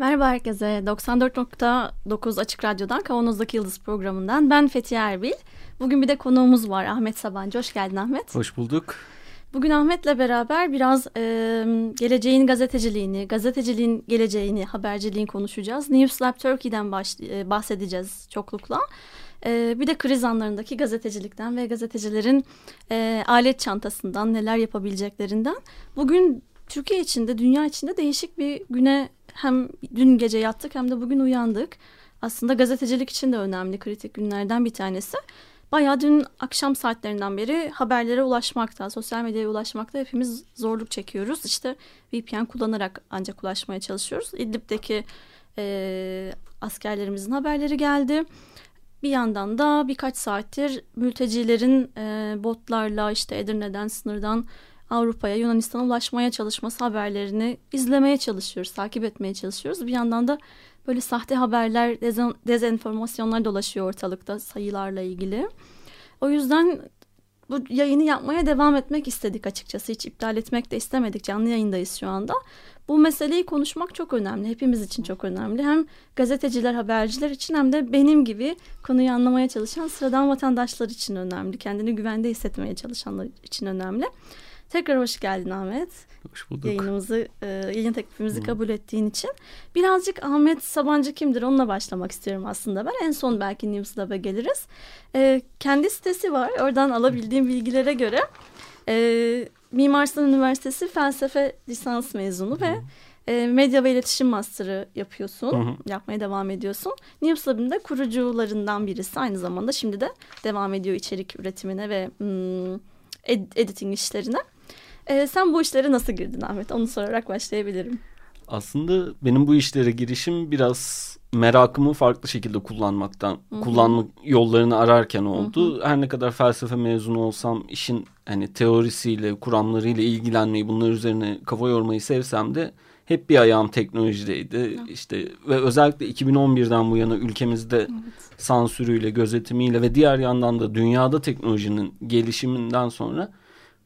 Merhaba herkese. 94.9 Açık Radyo'dan Kavanoz'daki Yıldız programından ben Fethiye Erbil. Bugün bir de konuğumuz var Ahmet Sabancı. Hoş geldin Ahmet. Hoş bulduk. Bugün Ahmet'le beraber biraz e, geleceğin gazeteciliğini, gazeteciliğin geleceğini, haberciliğin konuşacağız. News Lab Turkey'den baş, e, bahsedeceğiz çoklukla. E, bir de kriz anlarındaki gazetecilikten ve gazetecilerin e, alet çantasından neler yapabileceklerinden. Bugün Türkiye içinde, dünya içinde değişik bir güne hem dün gece yattık hem de bugün uyandık. Aslında gazetecilik için de önemli kritik günlerden bir tanesi. Bayağı dün akşam saatlerinden beri haberlere ulaşmakta, sosyal medyaya ulaşmakta hepimiz zorluk çekiyoruz. İşte VPN kullanarak ancak ulaşmaya çalışıyoruz. İdlib'deki e, askerlerimizin haberleri geldi. Bir yandan da birkaç saattir mültecilerin e, botlarla işte Edirne'den, sınırdan Avrupa'ya, Yunanistan'a ulaşmaya çalışması haberlerini izlemeye çalışıyoruz, takip etmeye çalışıyoruz. Bir yandan da böyle sahte haberler, dezen, dezenformasyonlar dolaşıyor ortalıkta sayılarla ilgili. O yüzden bu yayını yapmaya devam etmek istedik açıkçası. Hiç iptal etmek de istemedik. Canlı yayındayız şu anda. Bu meseleyi konuşmak çok önemli. Hepimiz için çok önemli. Hem gazeteciler, haberciler için hem de benim gibi konuyu anlamaya çalışan sıradan vatandaşlar için önemli. Kendini güvende hissetmeye çalışanlar için önemli. Tekrar hoş geldin Ahmet. Hoş bulduk. Yayınımızı, e, yayın teklifimizi kabul ettiğin için. Birazcık Ahmet Sabancı kimdir onunla başlamak istiyorum aslında ben. En son belki Newslab'a geliriz. E, kendi sitesi var. Oradan alabildiğim bilgilere göre e, Mimar Sinan Üniversitesi felsefe lisans mezunu Hı. ve e, medya ve iletişim master'ı yapıyorsun. Hı hı. Yapmaya devam ediyorsun. Newslab'ın da kurucularından birisi. Aynı zamanda şimdi de devam ediyor içerik üretimine ve hmm, ed editing işlerine. Ee, sen bu işlere nasıl girdin Ahmet? Onu sorarak başlayabilirim. Aslında benim bu işlere girişim biraz merakımı farklı şekilde kullanmaktan, Hı-hı. kullanmak yollarını ararken oldu. Hı-hı. Her ne kadar felsefe mezunu olsam işin hani teorisiyle, kuramlarıyla ilgilenmeyi, bunlar üzerine kafa yormayı sevsem de hep bir ayağım teknolojideydi. Hı. İşte ve özellikle 2011'den bu yana ülkemizde evet. sansürüyle, gözetimiyle ve diğer yandan da dünyada teknolojinin gelişiminden sonra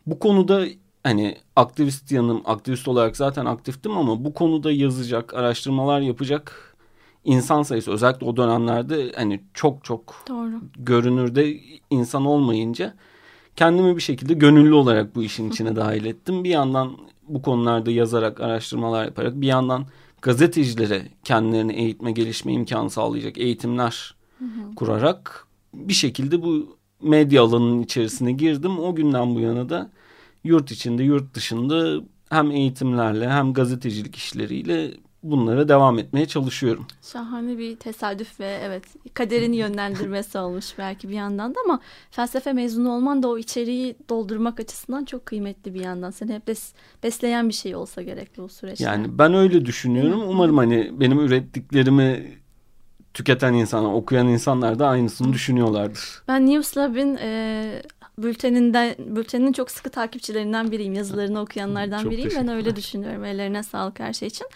bu konuda hani aktivist yanım, aktivist olarak zaten aktiftim ama bu konuda yazacak, araştırmalar yapacak insan sayısı özellikle o dönemlerde hani çok çok Doğru. görünürde insan olmayınca kendimi bir şekilde gönüllü olarak bu işin içine dahil ettim. Bir yandan bu konularda yazarak, araştırmalar yaparak bir yandan gazetecilere kendilerini eğitme, gelişme imkanı sağlayacak eğitimler hı hı. kurarak bir şekilde bu medya alanının içerisine girdim. O günden bu yana da yurt içinde yurt dışında hem eğitimlerle hem gazetecilik işleriyle bunlara devam etmeye çalışıyorum. Şahane bir tesadüf ve evet kaderin yönlendirmesi olmuş belki bir yandan da ama felsefe mezunu olman da o içeriği doldurmak açısından çok kıymetli bir yandan. Seni hep bes, besleyen bir şey olsa gerekli o süreçte. Yani ben öyle düşünüyorum. Umarım hani benim ürettiklerimi tüketen insanlar, okuyan insanlar da aynısını düşünüyorlardır. Ben Newslab'in e, bülteninden bülteninin çok sıkı takipçilerinden biriyim. Yazılarını okuyanlardan çok biriyim. Ben öyle düşünüyorum. Ellerine sağlık her şey için.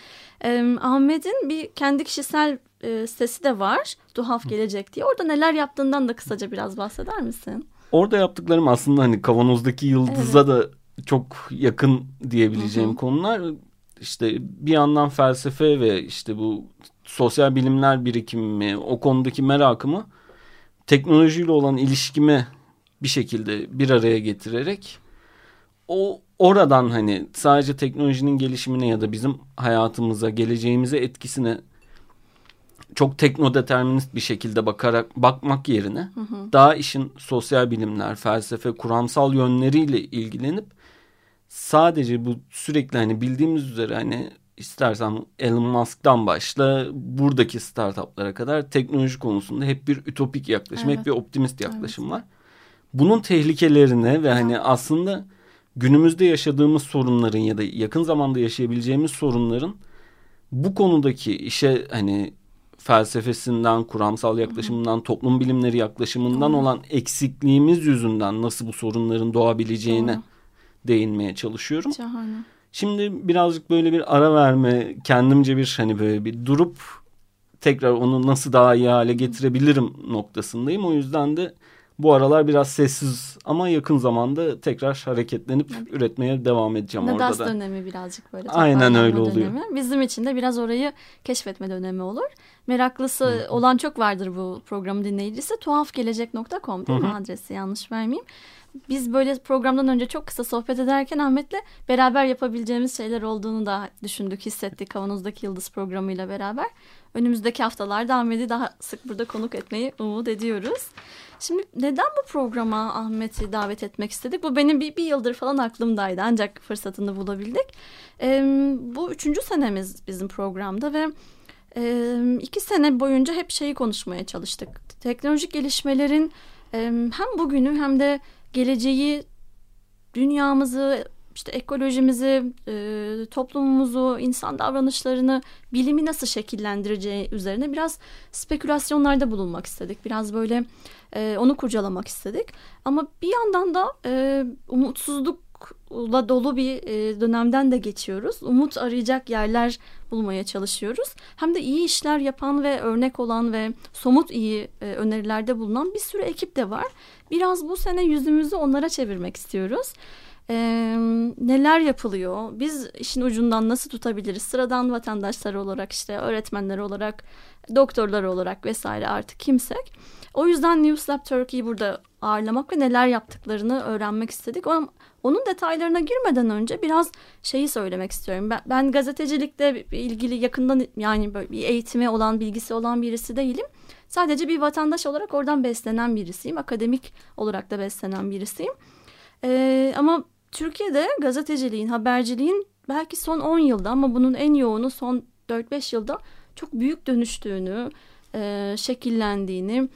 E, Ahmet'in bir kendi kişisel e, sitesi de var. Tuhaf Gelecek diye. Orada neler yaptığından da kısaca biraz bahseder misin? Orada yaptıklarım aslında hani kavanozdaki yıldıza evet. da çok yakın diyebileceğim Hı-hı. konular. İşte bir yandan felsefe ve işte bu sosyal bilimler birikimimi, o konudaki merakımı teknolojiyle olan ilişkimi bir şekilde bir araya getirerek o oradan hani sadece teknolojinin gelişimine ya da bizim hayatımıza, geleceğimize etkisine çok teknodeterminist bir şekilde bakarak bakmak yerine hı hı. daha işin sosyal bilimler, felsefe, kuramsal yönleriyle ilgilenip sadece bu sürekli hani bildiğimiz üzere hani istersen Elon Musk'tan başla buradaki startuplara kadar teknoloji konusunda hep bir ütopik yaklaşım, evet. hep bir optimist yaklaşım evet. var bunun tehlikelerine ve hani aslında günümüzde yaşadığımız sorunların ya da yakın zamanda yaşayabileceğimiz sorunların bu konudaki işe hani felsefesinden, kuramsal yaklaşımından, toplum bilimleri yaklaşımından Doğru. olan eksikliğimiz yüzünden nasıl bu sorunların doğabileceğine Doğru. değinmeye çalışıyorum. Şahane. Şimdi birazcık böyle bir ara verme, kendimce bir hani böyle bir durup tekrar onu nasıl daha iyi hale getirebilirim noktasındayım. O yüzden de bu aralar biraz sessiz ama yakın zamanda tekrar hareketlenip evet. üretmeye devam edeceğim Nadas orada da. dönemi birazcık böyle. Aynen öyle oluyor. Bizim için de biraz orayı keşfetme dönemi olur. Meraklısı Hı. olan çok vardır bu programın dinleyicisi. Tuhafgelecek.com değil Hı. mi adresi yanlış vermeyeyim. Biz böyle programdan önce çok kısa sohbet ederken Ahmet'le beraber yapabileceğimiz şeyler olduğunu da düşündük, hissettik Kavanoz'daki Yıldız programıyla beraber. Önümüzdeki haftalarda Ahmet'i daha sık burada konuk etmeyi umut ediyoruz. Şimdi neden bu programa Ahmet'i davet etmek istedik? Bu benim bir, bir yıldır falan aklımdaydı ancak fırsatını bulabildik. Ee, bu üçüncü senemiz bizim programda ve e, iki sene boyunca hep şeyi konuşmaya çalıştık. Teknolojik gelişmelerin hem bugünü hem de geleceği, dünyamızı, işte ekolojimizi, e, toplumumuzu, insan davranışlarını, bilimi nasıl şekillendireceği üzerine biraz spekülasyonlarda bulunmak istedik. Biraz böyle e, onu kurcalamak istedik. Ama bir yandan da e, umutsuzlukla dolu bir e, dönemden de geçiyoruz. Umut arayacak yerler bulmaya çalışıyoruz. Hem de iyi işler yapan ve örnek olan ve somut iyi önerilerde bulunan bir sürü ekip de var. Biraz bu sene yüzümüzü onlara çevirmek istiyoruz. Ee, neler yapılıyor? Biz işin ucundan nasıl tutabiliriz? Sıradan vatandaşlar olarak işte öğretmenler olarak, doktorlar olarak vesaire artık kimsek. O yüzden News Lab Turkey'yi burada ağırlamak ve neler yaptıklarını öğrenmek istedik. Ama onun detaylarına girmeden önce biraz şeyi söylemek istiyorum. Ben, ben gazetecilikle ilgili yakından yani böyle bir eğitimi olan, bilgisi olan birisi değilim. Sadece bir vatandaş olarak oradan beslenen birisiyim. Akademik olarak da beslenen birisiyim. Ee, ama Türkiye'de gazeteciliğin, haberciliğin belki son 10 yılda ama bunun en yoğunu son 4-5 yılda çok büyük dönüştüğünü, e, şekillendiğini,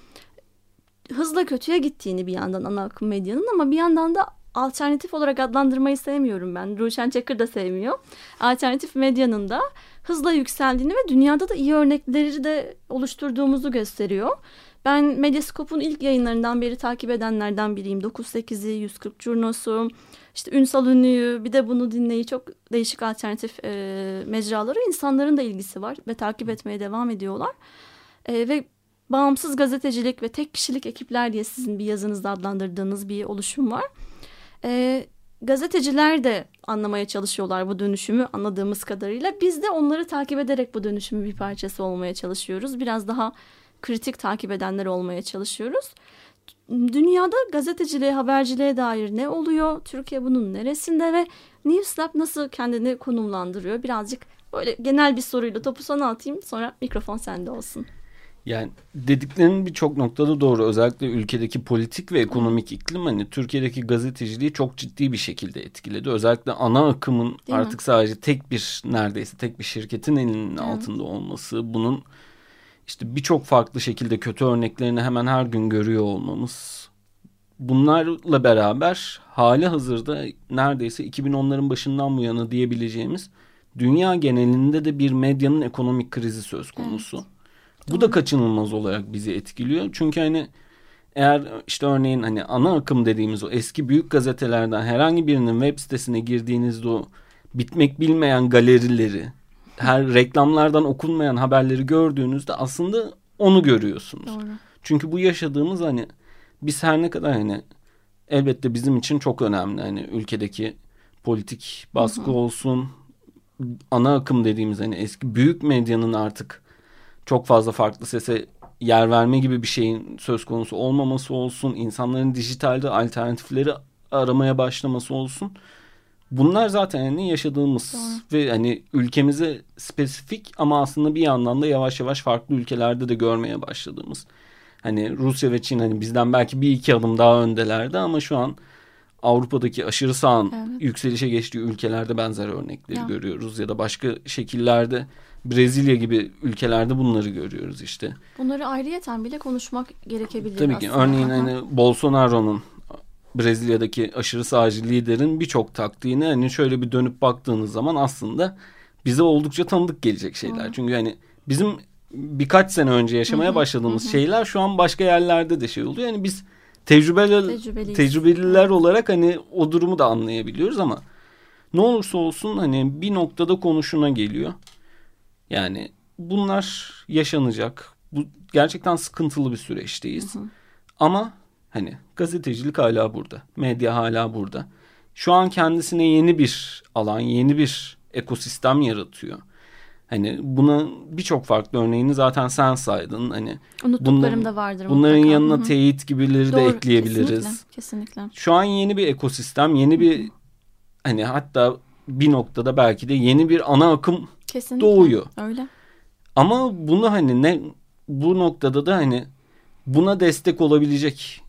hızla kötüye gittiğini bir yandan ana akım medyanın ama bir yandan da alternatif olarak adlandırmayı sevmiyorum ben. Ruşen Çakır da sevmiyor. Alternatif medyanın da hızla yükseldiğini ve dünyada da iyi örnekleri de oluşturduğumuzu gösteriyor. Ben Medyascope'un ilk yayınlarından beri takip edenlerden biriyim. 9-8'i, 140 Curnos'u, işte Ünsal Ünlü'yü bir de bunu dinleyi çok değişik alternatif e, mecraları insanların da ilgisi var ve takip etmeye devam ediyorlar. E, ve bağımsız gazetecilik ve tek kişilik ekipler diye sizin bir yazınızda adlandırdığınız bir oluşum var. E, gazeteciler de anlamaya çalışıyorlar bu dönüşümü anladığımız kadarıyla. Biz de onları takip ederek bu dönüşümün bir parçası olmaya çalışıyoruz. Biraz daha kritik takip edenler olmaya çalışıyoruz. Dünyada gazeteciliğe, haberciliğe dair ne oluyor? Türkiye bunun neresinde ve Newslab nasıl kendini konumlandırıyor? Birazcık böyle genel bir soruyla topu sana atayım sonra mikrofon sende olsun. Yani dediklerinin birçok noktada doğru. Özellikle ülkedeki politik ve ekonomik iklim hani Türkiye'deki gazeteciliği çok ciddi bir şekilde etkiledi. Özellikle ana akımın Değil artık mi? sadece tek bir neredeyse tek bir şirketin elinin evet. altında olması, bunun işte birçok farklı şekilde kötü örneklerini hemen her gün görüyor olmamız. Bunlarla beraber hali hazırda neredeyse 2010'ların başından bu yana diyebileceğimiz dünya genelinde de bir medyanın ekonomik krizi söz konusu. Evet. Bu da kaçınılmaz olarak bizi etkiliyor. Çünkü hani eğer işte örneğin hani ana akım dediğimiz o eski büyük gazetelerden herhangi birinin web sitesine girdiğinizde o bitmek bilmeyen galerileri, her reklamlardan okunmayan haberleri gördüğünüzde aslında onu görüyorsunuz. Doğru. Çünkü bu yaşadığımız hani biz her ne kadar hani elbette bizim için çok önemli hani ülkedeki politik baskı hı hı. olsun ana akım dediğimiz hani eski büyük medyanın artık çok fazla farklı sese yer verme gibi bir şeyin söz konusu olmaması olsun, insanların dijitalde alternatifleri aramaya başlaması olsun. Bunlar zaten hani yaşadığımız Doğru. ve hani ülkemize spesifik ama aslında bir yandan da yavaş yavaş farklı ülkelerde de görmeye başladığımız. Hani Rusya ve Çin hani bizden belki bir iki adım daha öndelerdi ama şu an Avrupa'daki aşırı sağın evet. yükselişe geçtiği ülkelerde benzer örnekleri ya. görüyoruz ya da başka şekillerde Brezilya gibi ülkelerde bunları görüyoruz işte. Bunları ayrıyeten bile konuşmak gerekebilir Tabii ki aslında. örneğin hani Bolsonaro'nun Brezilya'daki aşırı sağcı liderin birçok taktiğini hani şöyle bir dönüp baktığınız zaman aslında bize oldukça tanıdık gelecek şeyler. Hı. Çünkü hani bizim birkaç sene önce yaşamaya Hı hı, başladığımız hı. şeyler şu an başka yerlerde de şey oluyor. Yani biz tecrübeli, tecrübeliler olarak hani o durumu da anlayabiliyoruz ama ne olursa olsun hani bir noktada konuşuna geliyor. Yani bunlar yaşanacak. Bu gerçekten sıkıntılı bir süreçteyiz. Ama hani gazetecilik hala burada. Medya hala burada. Şu an kendisine yeni bir alan, yeni bir ekosistem yaratıyor. Hani buna birçok farklı örneğini zaten sen saydın. Hani Unuttuklarım bunların- da vardır bunların mutlaka. yanına Hı hı. teyit gibileri de Doğru, ekleyebiliriz. Kesinlikle, kesinlikle. Şu an yeni bir ekosistem, yeni bir hani hatta bir noktada belki de yeni bir ana akım kesinlikle. doğuyor. Öyle. Ama bunu hani ne bu noktada da hani buna destek olabilecek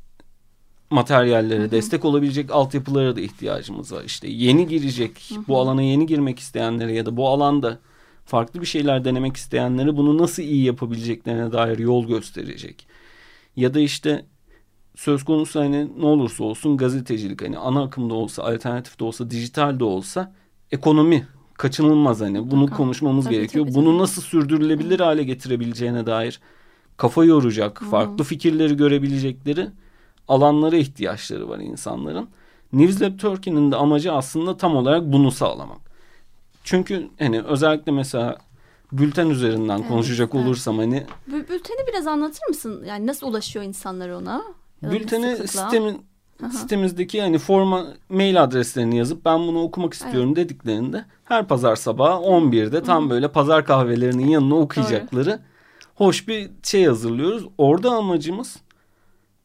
materyallere, destek olabilecek altyapılara da ihtiyacımız var. İşte yeni girecek, bu alana yeni girmek isteyenlere ya da bu alanda farklı bir şeyler denemek isteyenlere bunu nasıl iyi yapabileceklerine dair yol gösterecek. Ya da işte söz konusu hani ne olursa olsun gazetecilik hani ana akımda olsa, alternatif de olsa, dijital de olsa ekonomi kaçınılmaz hani bunu Mutlaka. konuşmamız Tabii, gerekiyor. tabii, Bunu tabii. nasıl sürdürülebilir hale getirebileceğine dair kafa yoracak, farklı fikirleri görebilecekleri alanlara ihtiyaçları var insanların. Newslab Turkey'nin de amacı aslında tam olarak bunu sağlamak. Çünkü hani özellikle mesela bülten üzerinden Evet, konuşacak evet. olursam hani Bü- Bülteni biraz anlatır mısın? Yani nasıl ulaşıyor insanlar ona? Bülteni sistemin sitemizdeki hani forma mail adreslerini yazıp ben bunu okumak istiyorum dediklerinde her pazar sabahı 11'de tam böyle pazar kahvelerinin yanına okuyacakları hoş bir şey hazırlıyoruz. Orada amacımız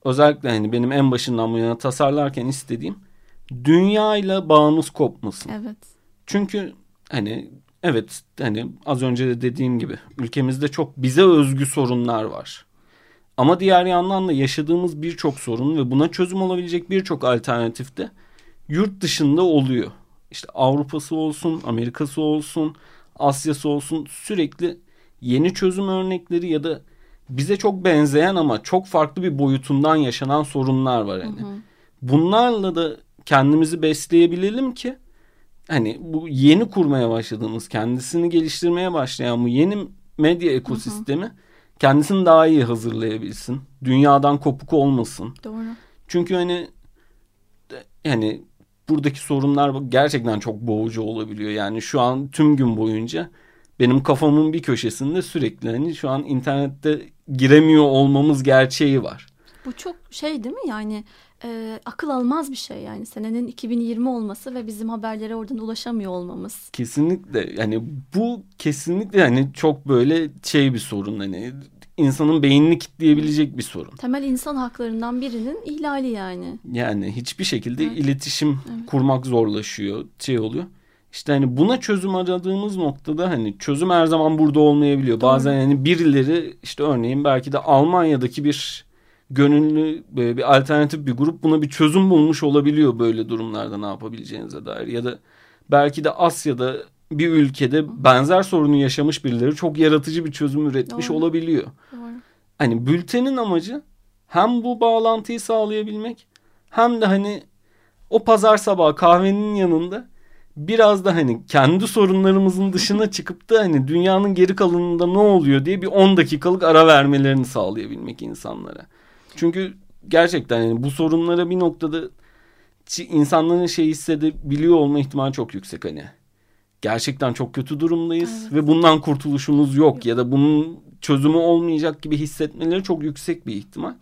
özellikle hani benim en başından bu yana tasarlarken istediğim dünyayla bağımız kopmasın. Evet. Çünkü hani evet hani az önce de dediğim gibi ülkemizde çok bize özgü sorunlar var. Ama diğer yandan da yaşadığımız birçok sorun ve buna çözüm olabilecek birçok alternatif de yurt dışında oluyor. İşte Avrupa'sı olsun, Amerika'sı olsun, Asya'sı olsun sürekli yeni çözüm örnekleri ya da bize çok benzeyen ama çok farklı bir boyutundan yaşanan sorunlar var hani. Bunlarla da kendimizi besleyebilelim ki hani bu yeni kurmaya başladığımız, kendisini geliştirmeye başlayan bu yeni medya ekosistemi kendisini daha iyi hazırlayabilsin. Dünyadan kopuk olmasın. Doğru. Çünkü hani yani buradaki sorunlar gerçekten çok boğucu olabiliyor. Yani şu an tüm gün boyunca benim kafamın bir köşesinde sürekli hani şu an internette giremiyor olmamız gerçeği var. Bu çok şey değil mi yani e, akıl almaz bir şey yani senenin 2020 olması ve bizim haberlere oradan ulaşamıyor olmamız. Kesinlikle yani bu kesinlikle hani çok böyle şey bir sorun hani insanın beynini kitleyebilecek bir sorun. Temel insan haklarından birinin ihlali yani. Yani hiçbir şekilde Evet. iletişim kurmak zorlaşıyor, şey oluyor. İşte hani buna çözüm aradığımız noktada hani çözüm her zaman burada olmayabiliyor. Bazen hani birileri işte örneğin belki de Almanya'daki bir gönüllü böyle bir alternatif bir grup buna bir çözüm bulmuş olabiliyor böyle durumlarda ne yapabileceğinize dair. Ya da belki de Asya'da bir ülkede benzer sorunu yaşamış birileri çok yaratıcı bir çözüm üretmiş Doğru. olabiliyor. Doğru. Hani bültenin amacı hem bu bağlantıyı sağlayabilmek hem de hani o pazar sabahı kahvenin yanında biraz da hani kendi sorunlarımızın dışına çıkıp da hani dünyanın geri kalanında ne oluyor diye bir 10 dakikalık ara vermelerini sağlayabilmek insanlara. Çünkü gerçekten yani bu sorunlara bir noktada insanların şey hissedebiliyor olma ihtimali çok yüksek hani. Gerçekten çok kötü durumdayız Evet. ve bundan kurtuluşumuz yok ya da bunun çözümü olmayacak gibi hissetmeleri çok yüksek bir ihtimal.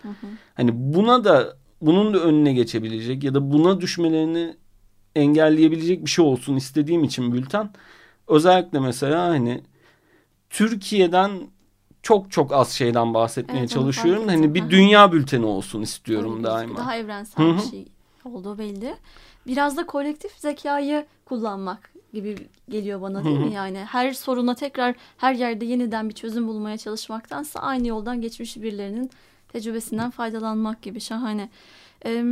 Hani buna da bunun da önüne geçebilecek ya da buna düşmelerini engelleyebilecek bir şey olsun istediğim için bülten özellikle mesela hani Türkiye'den çok çok az şeyden bahsetmeye Evet, çalışıyorum. Hani bir dünya bülteni olsun istiyorum gözüküyor. daima. Daha evrensel Hı hı. bir şey olduğu belli. Biraz da kolektif zekayı kullanmak gibi geliyor bana değil mi? Yani her soruna tekrar her yerde yeniden bir çözüm bulmaya çalışmaktansa aynı yoldan geçmiş birilerinin tecrübesinden faydalanmak gibi şahane. Ee,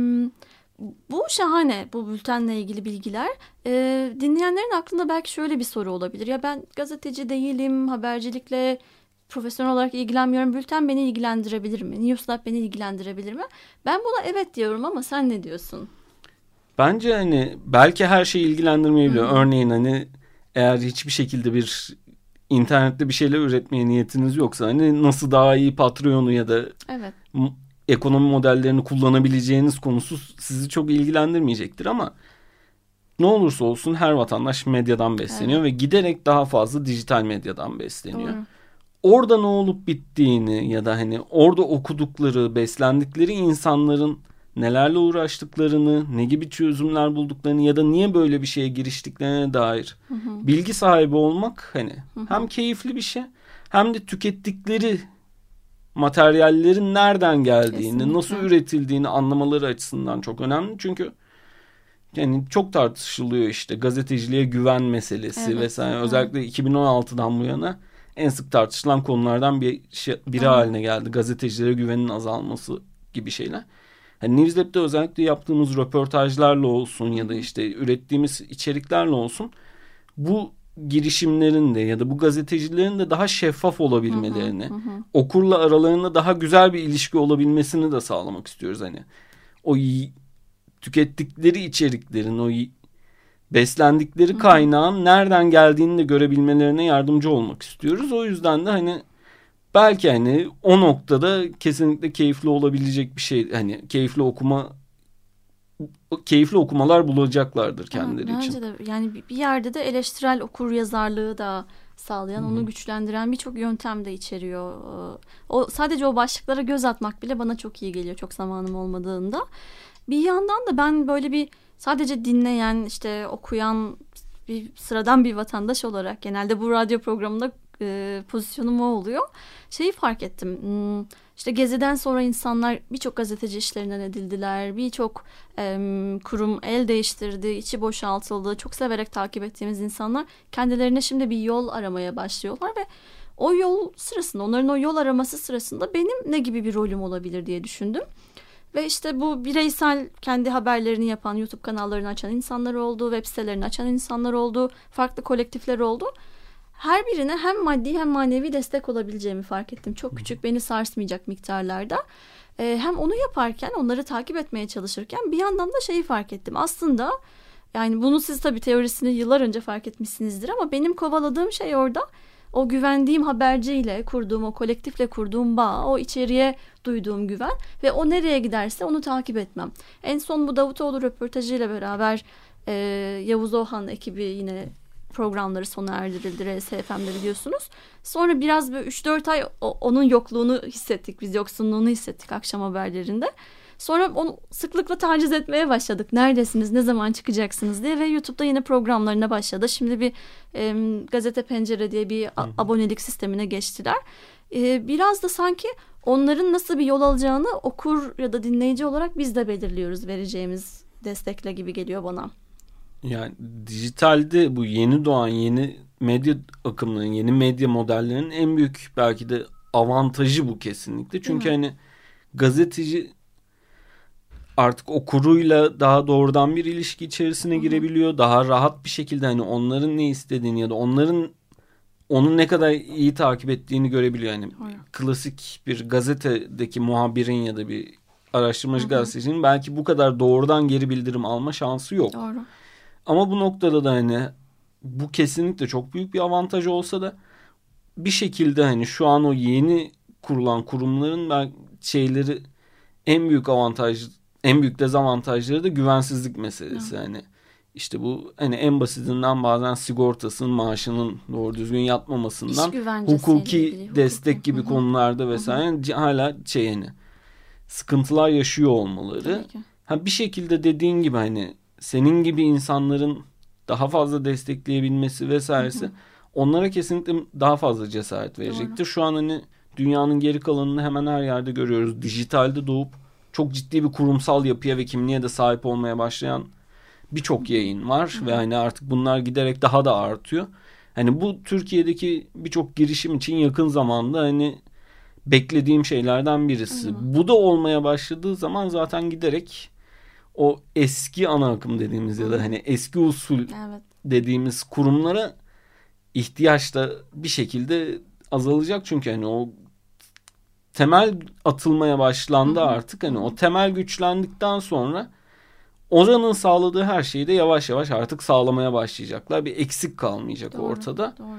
bu şahane bu bültenle ilgili bilgiler. Ee, dinleyenlerin aklında belki şöyle bir soru olabilir. Ya ben gazeteci değilim, habercilikle profesyonel olarak ilgilenmiyorum. Bülten beni ilgilendirebilir mi? Newslab beni ilgilendirebilir mi? Ben buna evet diyorum ama sen ne diyorsun? Bence hani belki her şeyi ilgilendirmeyebiliyor. Örneğin hani eğer hiçbir şekilde bir internette bir şeyler üretmeye niyetiniz yoksa hani nasıl daha iyi Patreon'u ya da evet. ekonomi modellerini kullanabileceğiniz konusu sizi çok ilgilendirmeyecektir ama ne olursa olsun her vatandaş medyadan besleniyor evet. ve giderek daha fazla dijital medyadan besleniyor. Doğru. Orada ne olup bittiğini ya da hani orada okudukları, beslendikleri insanların nelerle uğraştıklarını, ne gibi çözümler bulduklarını ya da niye böyle bir şeye giriştiklerine dair hı hı. bilgi sahibi olmak hani hı hı. hem keyifli bir şey hem de tükettikleri materyallerin nereden geldiğini, Kesinlikle. nasıl üretildiğini anlamaları açısından çok önemli. Çünkü yani çok tartışılıyor işte gazeteciliğe güven meselesi evet, vesaire. Evet. Özellikle 2016'dan bu yana en sık tartışılan konulardan bir şey, biri evet. haline geldi. Gazetecilere güvenin azalması gibi şeyler. Hani Newslab'de özellikle yaptığımız röportajlarla olsun ya da işte ürettiğimiz içeriklerle olsun bu girişimlerin de ya da bu gazetecilerin de daha şeffaf olabilmelerini, hı hı hı. okurla aralarında daha güzel bir ilişki olabilmesini de sağlamak istiyoruz hani. O tükettikleri içeriklerin, o beslendikleri kaynağın nereden geldiğini de görebilmelerine yardımcı olmak istiyoruz. O yüzden de hani belki hani o noktada kesinlikle keyifli olabilecek bir şey hani keyifli okuma keyifli okumalar bulacaklardır kendileri evet, için. Bence de yani bir yerde de eleştirel okur yazarlığı da sağlayan, Hı-hı. onu güçlendiren birçok yöntem de içeriyor. O sadece o başlıklara göz atmak bile bana çok iyi geliyor çok zamanım olmadığında. Bir yandan da ben böyle bir sadece dinleyen, işte okuyan bir sıradan bir vatandaş olarak genelde bu radyo programında e, pozisyonum o oluyor. Şeyi fark ettim. Hmm, işte Gezi'den sonra insanlar birçok gazeteci işlerinden edildiler. Birçok e, kurum el değiştirdi, içi boşaltıldı. Çok severek takip ettiğimiz insanlar kendilerine şimdi bir yol aramaya başlıyorlar ve o yol sırasında, onların o yol araması sırasında benim ne gibi bir rolüm olabilir diye düşündüm. Ve işte bu bireysel kendi haberlerini yapan, YouTube kanallarını açan insanlar oldu, web sitelerini açan insanlar oldu, farklı kolektifler oldu her birine hem maddi hem manevi destek olabileceğimi fark ettim. Çok küçük beni sarsmayacak miktarlarda. Ee, hem onu yaparken onları takip etmeye çalışırken bir yandan da şeyi fark ettim. Aslında yani bunu siz tabii teorisini yıllar önce fark etmişsinizdir ama benim kovaladığım şey orada o güvendiğim haberciyle kurduğum o kolektifle kurduğum bağ, o içeriye duyduğum güven ve o nereye giderse onu takip etmem. En son bu Davutoğlu röportajıyla beraber e, Yavuz Ohan ekibi yine programları sona erdirildi RSFM'de biliyorsunuz. Sonra biraz böyle 3-4 ay onun yokluğunu hissettik. Biz yoksunluğunu hissettik akşam haberlerinde. Sonra onu sıklıkla taciz etmeye başladık. Neredesiniz, ne zaman çıkacaksınız diye ve YouTube'da yine programlarına başladı. Şimdi bir e, gazete pencere diye bir a- abonelik sistemine geçtiler. E, biraz da sanki onların nasıl bir yol alacağını okur ya da dinleyici olarak biz de belirliyoruz vereceğimiz destekle gibi geliyor bana. Yani dijitalde bu yeni doğan yeni medya akımlarının, yeni medya modellerinin en büyük belki de avantajı bu kesinlikle. Çünkü hani gazeteci artık okuruyla daha doğrudan bir ilişki içerisine girebiliyor. Daha rahat bir şekilde hani onların ne istediğini ya da onların onu ne kadar iyi takip ettiğini görebiliyor. Yani klasik bir gazetedeki muhabirin ya da bir araştırmacı gazetecinin belki bu kadar doğrudan geri bildirim alma şansı yok. Doğru. Ama bu noktada da hani bu kesinlikle çok büyük bir avantaj olsa da bir şekilde hani şu an o yeni kurulan kurumların ben şeyleri en büyük avantaj en büyük dezavantajları da güvensizlik meselesi. Hani işte bu hani en basitinden bazen sigortasının maaşının doğru düzgün yatmamasından hukuki destek gibi Hı-hı. konularda vesaire Hı-hı. hala şey hani sıkıntılar yaşıyor olmaları. Ha bir şekilde dediğin gibi hani senin gibi insanların daha fazla destekleyebilmesi vesairesi hı hı. onlara kesinlikle daha fazla cesaret verecektir. Doğru. Şu an hani dünyanın geri kalanını hemen her yerde görüyoruz. Dijitalde doğup çok ciddi bir kurumsal yapıya ve kimliğe de sahip olmaya başlayan birçok yayın var ve hani artık bunlar giderek daha da artıyor. Hani bu Türkiye'deki birçok girişim için yakın zamanda hani beklediğim şeylerden birisi. Hı. Bu da olmaya başladığı zaman zaten giderek o eski ana akım dediğimiz ya da hani eski usul evet. dediğimiz kurumlara ihtiyaç da bir şekilde azalacak çünkü hani o temel atılmaya başlandı artık hani o temel güçlendikten sonra oranın sağladığı her şeyi de yavaş yavaş artık sağlamaya başlayacaklar. Bir eksik kalmayacak doğru, ortada. Doğru.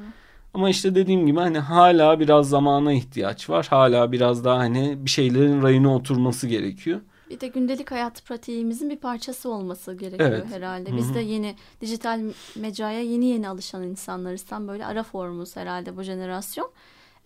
Ama işte dediğim gibi hani hala biraz zamana ihtiyaç var. Hala biraz daha hani bir şeylerin rayına oturması gerekiyor. Bir de gündelik hayat pratiğimizin bir parçası olması gerekiyor Evet. herhalde. Biz de yeni dijital mecraya yeni yeni alışan insanlarız. Tam böyle ara formumuz herhalde bu jenerasyon.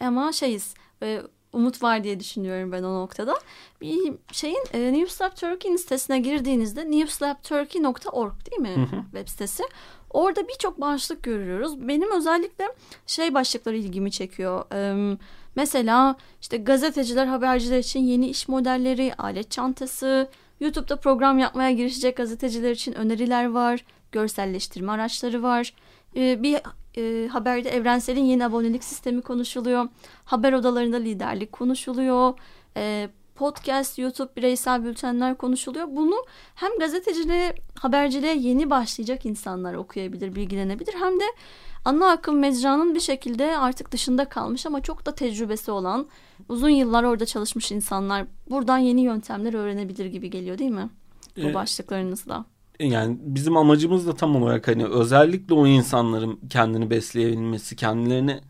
Ama şeyiz, e, umut var diye düşünüyorum ben o noktada. Bir şeyin e, Newslab Turkey'nin sitesine girdiğinizde newslabturkey.org değil mi web sitesi? Orada birçok başlık görüyoruz. Benim özellikle şey başlıkları ilgimi çekiyor. Ee, mesela işte gazeteciler, haberciler için yeni iş modelleri, alet çantası, YouTube'da program yapmaya girişecek gazeteciler için öneriler var, görselleştirme araçları var. Ee, bir e, haberde Evrensel'in yeni abonelik sistemi konuşuluyor. Haber odalarında liderlik konuşuluyor. Ee, podcast, YouTube, bireysel bültenler konuşuluyor. Bunu hem gazeteciliğe, haberciliğe yeni başlayacak insanlar okuyabilir, bilgilenebilir. Hem de ana akım mecranın bir şekilde artık dışında kalmış ama çok da tecrübesi olan, uzun yıllar orada çalışmış insanlar buradan yeni yöntemler öğrenebilir gibi geliyor değil mi? Bu Ee, başlıklarınızla. Yani bizim amacımız da tam olarak hani özellikle o insanların kendini besleyebilmesi, kendilerini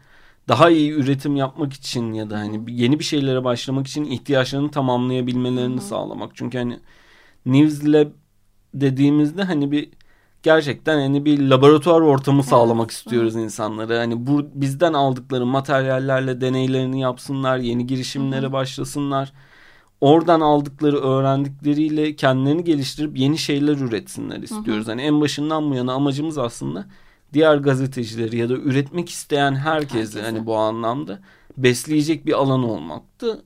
daha iyi üretim yapmak için ya da hani yeni bir şeylere başlamak için ihtiyaçlarını tamamlayabilmelerini sağlamak. Çünkü hani News Lab dediğimizde hani bir gerçekten hani bir laboratuvar ortamı sağlamak istiyoruz insanlara. Hani bu bizden aldıkları materyallerle deneylerini yapsınlar, yeni girişimlere başlasınlar. Oradan aldıkları öğrendikleriyle kendilerini geliştirip yeni şeyler üretsinler istiyoruz. Hani en başından bu yana amacımız aslında diğer gazetecileri ya da üretmek isteyen herkesi Herkese. hani bu anlamda besleyecek bir alan olmaktı.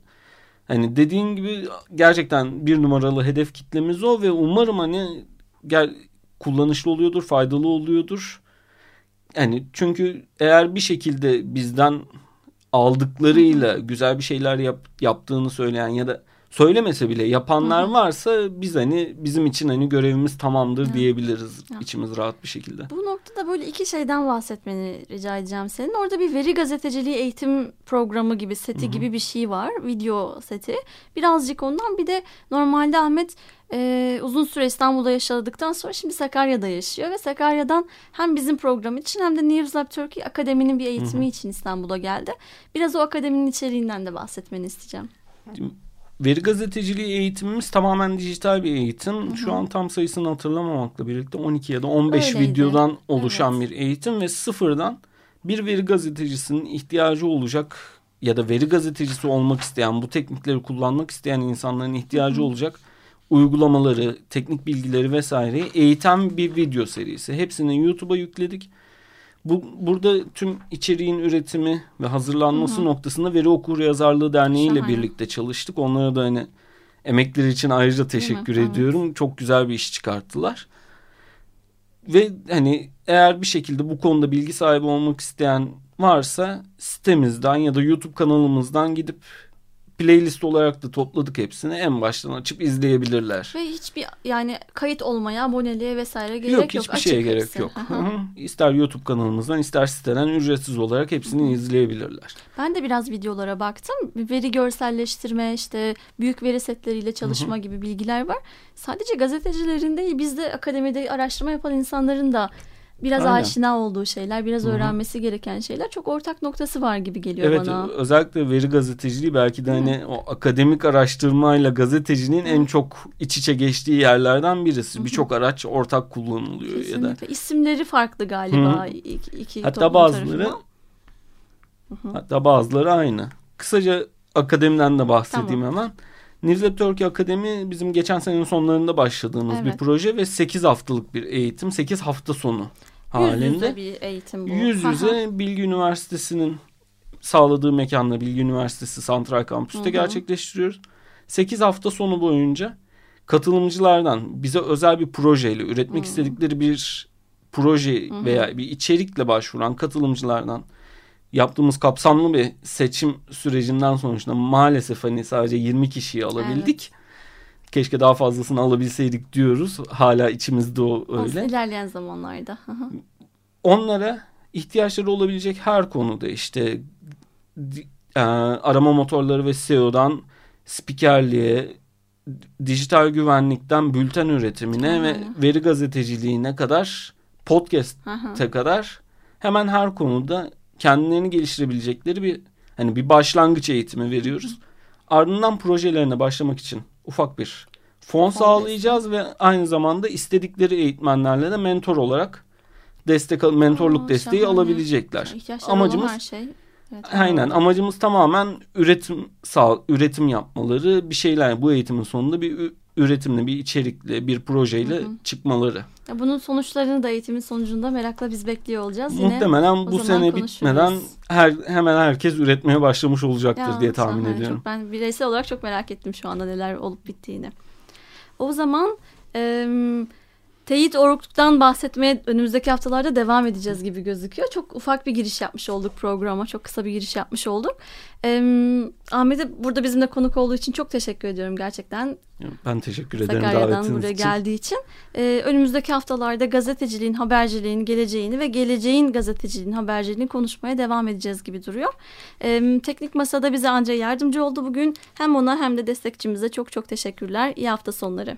Hani dediğin gibi gerçekten bir numaralı hedef kitlemiz o ve umarım hani gel kullanışlı oluyordur, faydalı oluyordur. Yani çünkü eğer bir şekilde bizden aldıklarıyla güzel bir şeyler yap, yaptığını söyleyen ya da söylemese bile yapanlar varsa biz hani bizim için hani görevimiz tamamdır diyebiliriz içimiz rahat bir şekilde. Bu noktada böyle iki şeyden bahsetmeni rica edeceğim senin. Orada bir veri gazeteciliği eğitim programı gibi seti gibi bir şey var. Video seti. Birazcık ondan bir de normalde Ahmet e, uzun süre İstanbul'da yaşadıktan sonra şimdi Sakarya'da yaşıyor. Ve Sakarya'dan hem bizim program için hem de News Lab Turkey Akademi'nin bir eğitimi için İstanbul'a geldi. Biraz o akademinin içeriğinden de bahsetmeni isteyeceğim. Veri gazeteciliği eğitimimiz tamamen dijital bir eğitim. Şu an tam sayısını hatırlamamakla birlikte 12 ya da 15 Öyleydi. videodan oluşan Evet. bir eğitim ve sıfırdan bir veri gazetecisinin ihtiyacı olacak ya da veri gazetecisi olmak isteyen, bu teknikleri kullanmak isteyen insanların ihtiyacı olacak uygulamaları, teknik bilgileri vesaireyi eğiten bir video serisi. Hepsini YouTube'a yükledik. Bu burada tüm içeriğin üretimi ve hazırlanması noktasında Veri Okur Yazarlığı Derneği ile birlikte çalıştık. Onlara da hani emekleri için ayrıca teşekkür Evet. ediyorum. Çok güzel bir iş çıkarttılar. Ve hani eğer bir şekilde bu konuda bilgi sahibi olmak isteyen varsa sitemizden ya da YouTube kanalımızdan gidip playlist olarak da topladık hepsini. En baştan açıp izleyebilirler. Ve hiçbir yani kayıt olmaya, aboneliğe vesaire gerek yok. yok hiçbir şeye gerek hepsi. yok. Hı. İster YouTube kanalımızdan ister siteden ücretsiz olarak hepsini izleyebilirler. Ben de biraz videolara baktım. Veri görselleştirme, işte büyük veri setleriyle çalışma gibi bilgiler var. Sadece gazetecilerin değil, bizde akademide araştırma yapan insanların da biraz Aynen. aşina olduğu şeyler, biraz öğrenmesi gereken şeyler. Çok ortak noktası var gibi geliyor Evet bana. özellikle veri gazeteciliği belki de hani o akademik araştırmayla gazeteciliğin en çok iç içe geçtiği yerlerden birisi. Birçok araç ortak kullanılıyor ya da Kesinlikle. İsimleri farklı galiba iki, iki Hatta bazıları tarafından. hatta bazıları aynı. Kısaca akademiden de bahsedeyim Tamam. hemen. Newslab Turkey Akademi bizim geçen senenin sonlarında başladığımız bir Evet. proje ve 8 haftalık bir eğitim, 8 hafta sonu Yüz halinde. yüze bir eğitim bu. Yüz Hı hı. yüze Bilgi Üniversitesi'nin sağladığı mekanda Bilgi Üniversitesi Santral Kampüs'te Hı hı. gerçekleştiriyoruz. 8 hafta sonu boyunca katılımcılardan bize özel bir projeyle üretmek istedikleri bir proje veya bir içerikle başvuran katılımcılardan yaptığımız kapsamlı bir seçim sürecinden sonuçta maalesef hani sadece 20 kişiyi alabildik. Keşke daha fazlasını alabilseydik diyoruz. Hala içimizde o öyle Aslında ilerleyen zamanlarda. Onlara ihtiyaçları olabilecek her konuda işte e, arama motorları ve SEO'dan spikerliğe, dijital güvenlikten bülten üretimine ve Aynen. veri gazeteciliğine kadar podcast'e kadar hemen her konuda kendilerini geliştirebilecekleri bir hani bir başlangıç eğitimi veriyoruz. Ardından projelerine başlamak için ufak bir fon sağlayacağız ve aynı zamanda istedikleri eğitmenlerle de mentor olarak destek mentorluk Aa, desteği şahane. alabilecekler. İhtiyaçları Amacımız her şey. Evet, Aynen amacımız tamamen üretim sağ üretim yapmaları bir şeyler bu eğitimin sonunda bir ü- üretimle bir içerikle bir projeyle çıkmaları. Ya bunun sonuçlarını da eğitimin sonucunda merakla biz bekliyor olacağız. Yine Muhtemelen bu sene bitmeden her hemen herkes üretmeye başlamış olacaktır Ya, diye tahmin şahane. ediyorum. Çok, ben bireysel olarak çok merak ettim şu anda neler olup bittiğini. O zaman e, teyit oruktan bahsetmeye önümüzdeki haftalarda devam edeceğiz gibi gözüküyor. Çok ufak bir giriş yapmış olduk programa. Çok kısa bir giriş yapmış olduk. E, Ahmet'e burada bizimle konuk olduğu için çok teşekkür ediyorum gerçekten. Ben teşekkür ederim Sakarya'dan davetiniz buraya için. geldiği için. Ee, önümüzdeki haftalarda gazeteciliğin, haberciliğin geleceğini ve geleceğin gazeteciliğin, haberciliğini konuşmaya devam edeceğiz gibi duruyor. Ee, teknik Masa'da bize anca yardımcı oldu bugün. Hem ona hem de destekçimize çok çok teşekkürler. İyi hafta sonları.